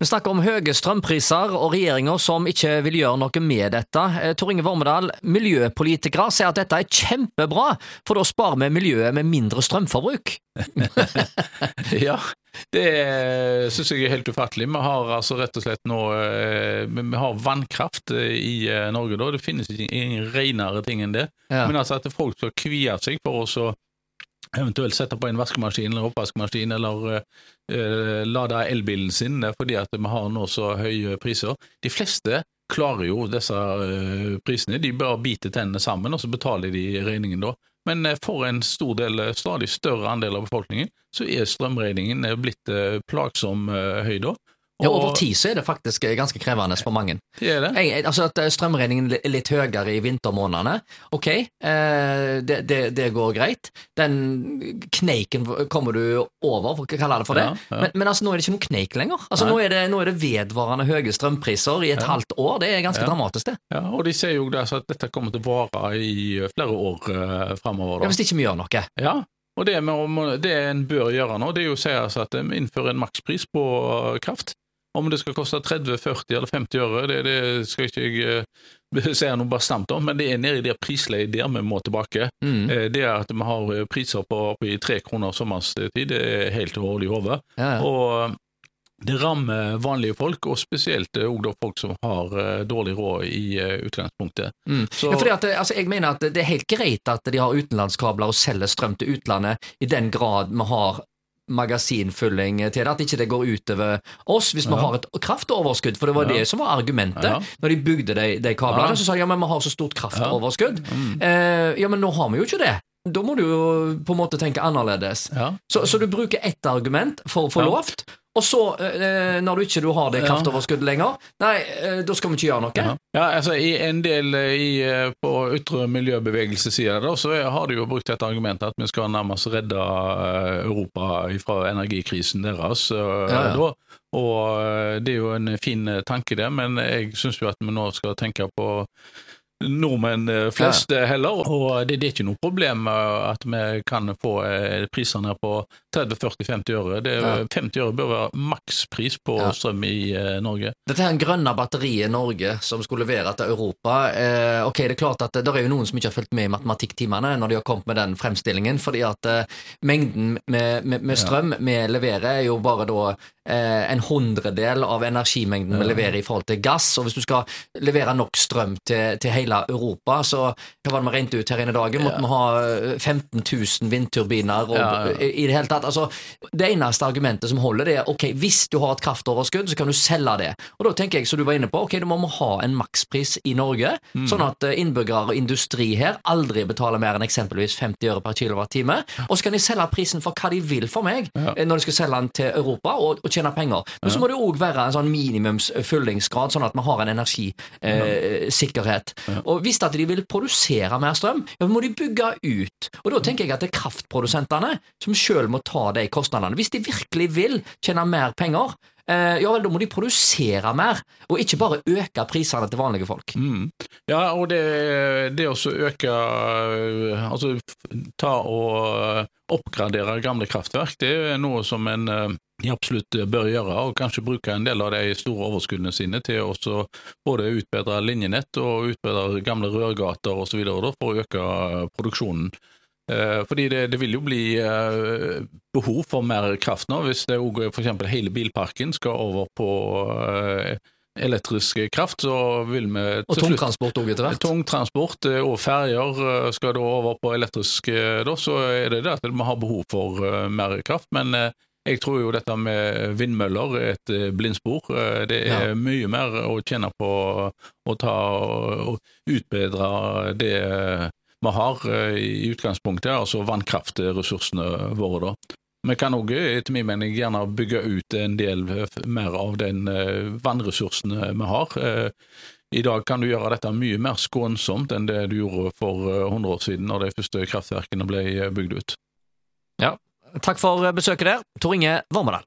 Vi snakker om høye strømpriser og regjeringer som ikke vil gjøre noe med dette. Eh, Tor Inge Vormedal, miljøpolitikere sier at dette er kjempebra, for da sparer vi miljøet med mindre strømforbruk. ja, det syns jeg er helt ufattelig. Vi har altså rett og slett nå eh, Vi har vannkraft eh, i Norge, da. Det finnes ikke ingen renere ting enn det. Ja. Men altså at folk skal kvie seg for å eventuelt sette på en vaskemaskin eller oppvaskmaskin, eller uh, lade elbilen sin fordi at vi har nå så høye priser. De fleste klarer jo disse uh, prisene, de bare biter tennene sammen, og så betaler de regningen da. Men for en stor del, stadig større andel av befolkningen, så er strømregningen blitt plagsom høy da. Ja, Over tid så er det faktisk ganske krevende for mange. Det er det. Jeg, altså At eh, strømregningen er litt høyere i vintermånedene, ok, eh, det, det, det, går greit. Den kneiken kommer du over, for å kalle det for det. Ja, ja. Men, men, altså nå er det ikke noen kneik lenger. Altså nå er, det, nå er, det, vedvarende høye strømpriser i et halvt år. Det er ganske dramatisk, det. Ja, og de sier jo altså at dette kommer til å vare i flere år eh, framover. Hvis ikke vi gjør noe. Ja, og det, med, det en bør gjøre nå, det er jo å si altså at vi innfører en makspris på kraft. Om det skal koste 30, 40 eller 50 øre, det, det skal ikke jeg uh, si noe bastant om, men det er nede i det prisleiet der vi må tilbake. Mm. Uh, det at vi har eh, priser på oppi tre kroner sommerstid, det er helt hull i hodet. Ja, ja. Og det rammer vanlige folk, og spesielt også folk som har dårlig råd i utgangspunktet. Mm. Så, ja, at, altså, jeg mener at det er helt greit at de har utenlandskabler og selger strøm til utlandet, i den grad vi har magasinfylling til det, at ikke det går utover oss hvis vi ja. har et kraftoverskudd. For det var ja. det som var argumentet ja. når de bygde de, de kablene. Så sa de ja, men vi har så stort kraftoverskudd. Mm. Eh, ja, men nå har vi jo ikke det. Da må du jo på en måte tenke annerledes. Så, så, du bruker ett argument for å få lovt, og så, eh, når du ikke du har det kraftoverskuddet lenger, nei, eh, da skal vi ikke gjøre noe. Ja, ja altså I en del eh, i, på ytre miljøbevegelsessida så har de jo brukt dette argumentet at vi skal nærmest redde Europa fra energikrisen deres. Ja, ja. Da. Og det er jo en fin tanke, det, men jeg syns jo at vi nå skal tenke på nordmenn eh, flest ja. heller. Og det, det, er ikke noe problem at vi kan få eh, prisene på 30-40-50 øre. Det, ja. 50 øre bør være makspris på ja. strøm i eh, Norge. Dette er en grønne batteriet Norge som skulle levere til Europa. Eh, ok, Det er klart at det er jo noen som ikke har fulgt med i matematikktimene når de har kommet med den fremstillingen, fordi at eh, mengden med, med, med strøm vi leverer, er jo bare da eh, en hundredel av energimengden vi leverer i forhold til gass. Og hvis du skal levere nok strøm til, til hele Europa, så hva var det vi regnet ut her inne i dag? Måtte vi ha 15 000 vindturbiner og, ja, ja. i det hele tatt. Altså, det eneste argumentet som holder, det er ok, hvis du har et kraftoverskudd, så kan du selge det. Og da tenker jeg, som du var inne på, ok, da må vi ha en makspris i Norge, mm. sånn at eh, innbyggere og industri her aldri betaler mer enn eksempelvis 50 øre per kilowattime. Og så kan de selge prisen for hva de vil for meg, ja. Eh, når de skal selge den til Europa. og, og tjene penger. Men så må det òg være en sånn minimumsfyllingsgrad, sånn at vi har en energisikkerhet. Eh, og hvis at de vil produsere mer strøm, ja, må de bygge ut. Og da tenker jeg at det er kraftprodusentene som sjøl må ta de kostnadene. Hvis de virkelig vil tjene mer penger, eh, ja vel, da må de produsere mer, og ikke bare øke prisene til vanlige folk. Mm. Ja, og det, det å øke Altså ta og oppgradere gamle kraftverk, det er noe som en eh, absolutt bør gjøre, og kanskje bruke en del av de store overskuddene sine til å både utbedre linjenett og utbedre gamle rørgater osv. for å øke produksjonen. Eh, fordi det, det, vil jo bli eh, behov for mer kraft nå, hvis det òg f.eks. hele bilparken skal over på eh, elektrisk kraft, så vil vi til Og tungtransport òg etter hvert? Tungtransport og ferjer skal da over på elektrisk, da, så er det det at vi har behov for mer kraft. Men jeg tror jo dette med vindmøller er et eh, blindspor. Eh, det er ja. mye mer å tjene på å ta og utbedre det vi har eh, i utgangspunktet, altså vannkraftressursene våre. da. Vi kan òg, etter min mening, gjerne bygge ut en del mer av den vannressursene vi har. I dag kan du gjøre dette mye mer skånsomt enn det du gjorde for 100 år siden, når de første kraftverkene ble bygd ut. Ja, Takk for besøket der, Tor Inge Vormedal.